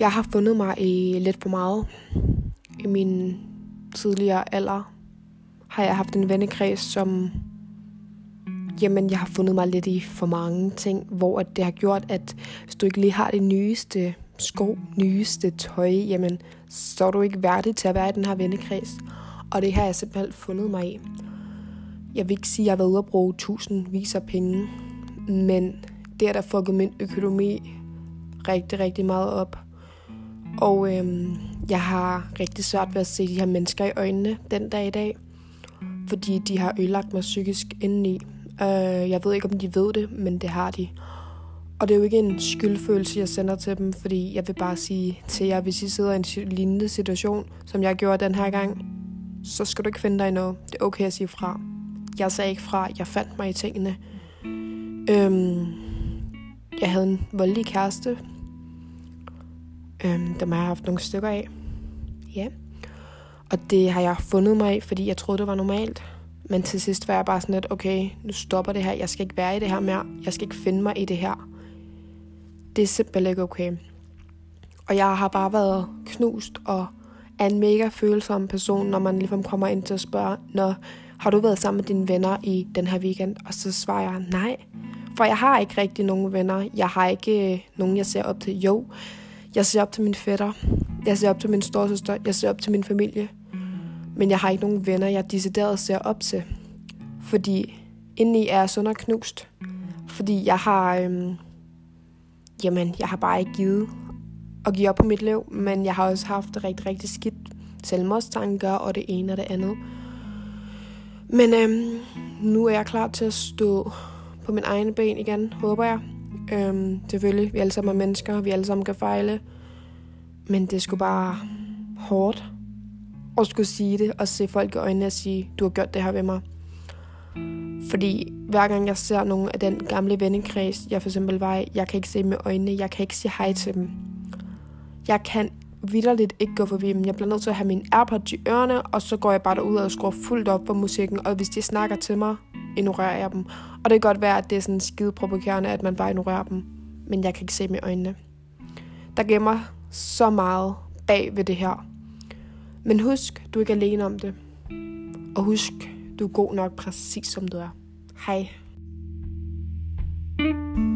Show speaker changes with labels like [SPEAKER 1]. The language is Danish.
[SPEAKER 1] Jeg har fundet mig i lidt for meget. I min tidligere alder har jeg haft en vennekreds, som jamen, jeg har fundet mig lidt i for mange ting, hvor det har gjort, at hvis du ikke lige har det nyeste sko, nyeste tøj, jamen, så er du ikke værdig til at være i den her vennekreds. Og det har jeg simpelthen fundet mig i. Jeg vil ikke sige, at jeg har været ude at bruge tusindvis af penge, men det har der fucket min økonomi rigtig, rigtig meget op. Og øhm, jeg har rigtig svært ved at se de her mennesker i øjnene den dag i dag, fordi de har ødelagt mig psykisk indeni. Øh, jeg ved ikke, om de ved det, men det har de. Og det er jo ikke en skyldfølelse, jeg sender til dem, fordi jeg vil bare sige til jer, hvis I sidder i en lignende situation, som jeg gjorde den her gang, så skal du ikke finde dig i noget. Det er okay at sige fra. Jeg sagde ikke fra, jeg fandt mig i tingene. Øhm, jeg havde en voldelig kæreste. Øhm, dem har jeg haft nogle stykker af. Ja. Og det har jeg fundet mig i, fordi jeg troede, det var normalt. Men til sidst var jeg bare sådan lidt, okay, nu stopper det her. Jeg skal ikke være i det her mere. Jeg skal ikke finde mig i det her. Det er simpelthen ikke okay. Og jeg har bare været knust og er en mega følsom person, når man ligesom kommer ind til at spørge, når har du været sammen med dine venner i den her weekend? Og så svarer jeg, nej. For jeg har ikke rigtig nogen venner. Jeg har ikke øh, nogen, jeg ser op til. Jo, jeg ser op til min fætter. Jeg ser op til min storsøster. Jeg ser op til min familie. Men jeg har ikke nogen venner, jeg decideret ser op til. Fordi indeni er jeg sund knust. Fordi jeg har... Øhm, jamen, jeg har bare ikke givet at give op på mit liv. Men jeg har også haft det rigtig, rigtig skidt selvmordstanker og det ene og det andet. Men øhm, nu er jeg klar til at stå på min egen ben igen, håber jeg. Øhm, selvfølgelig, vi alle sammen er mennesker, vi alle sammen kan fejle. Men det skulle bare hårdt at skulle sige det, og se folk i øjnene og sige, du har gjort det her ved mig. Fordi hver gang jeg ser nogen af den gamle vennekreds, jeg for eksempel var i, jeg kan ikke se med øjnene, jeg kan ikke sige hej til dem. Jeg kan vidderligt ikke gå forbi dem. Jeg bliver nødt til at have min AirPods i ørerne, og så går jeg bare derud og skruer fuldt op på musikken, og hvis de snakker til mig, ignorerer jeg dem. Og det kan godt være, at det er sådan skide provokerende, at man bare ignorerer dem, men jeg kan ikke se dem i øjnene. Der gemmer så meget bag ved det her. Men husk, du er ikke alene om det. Og husk, du er god nok præcis som du er. Hej. thank you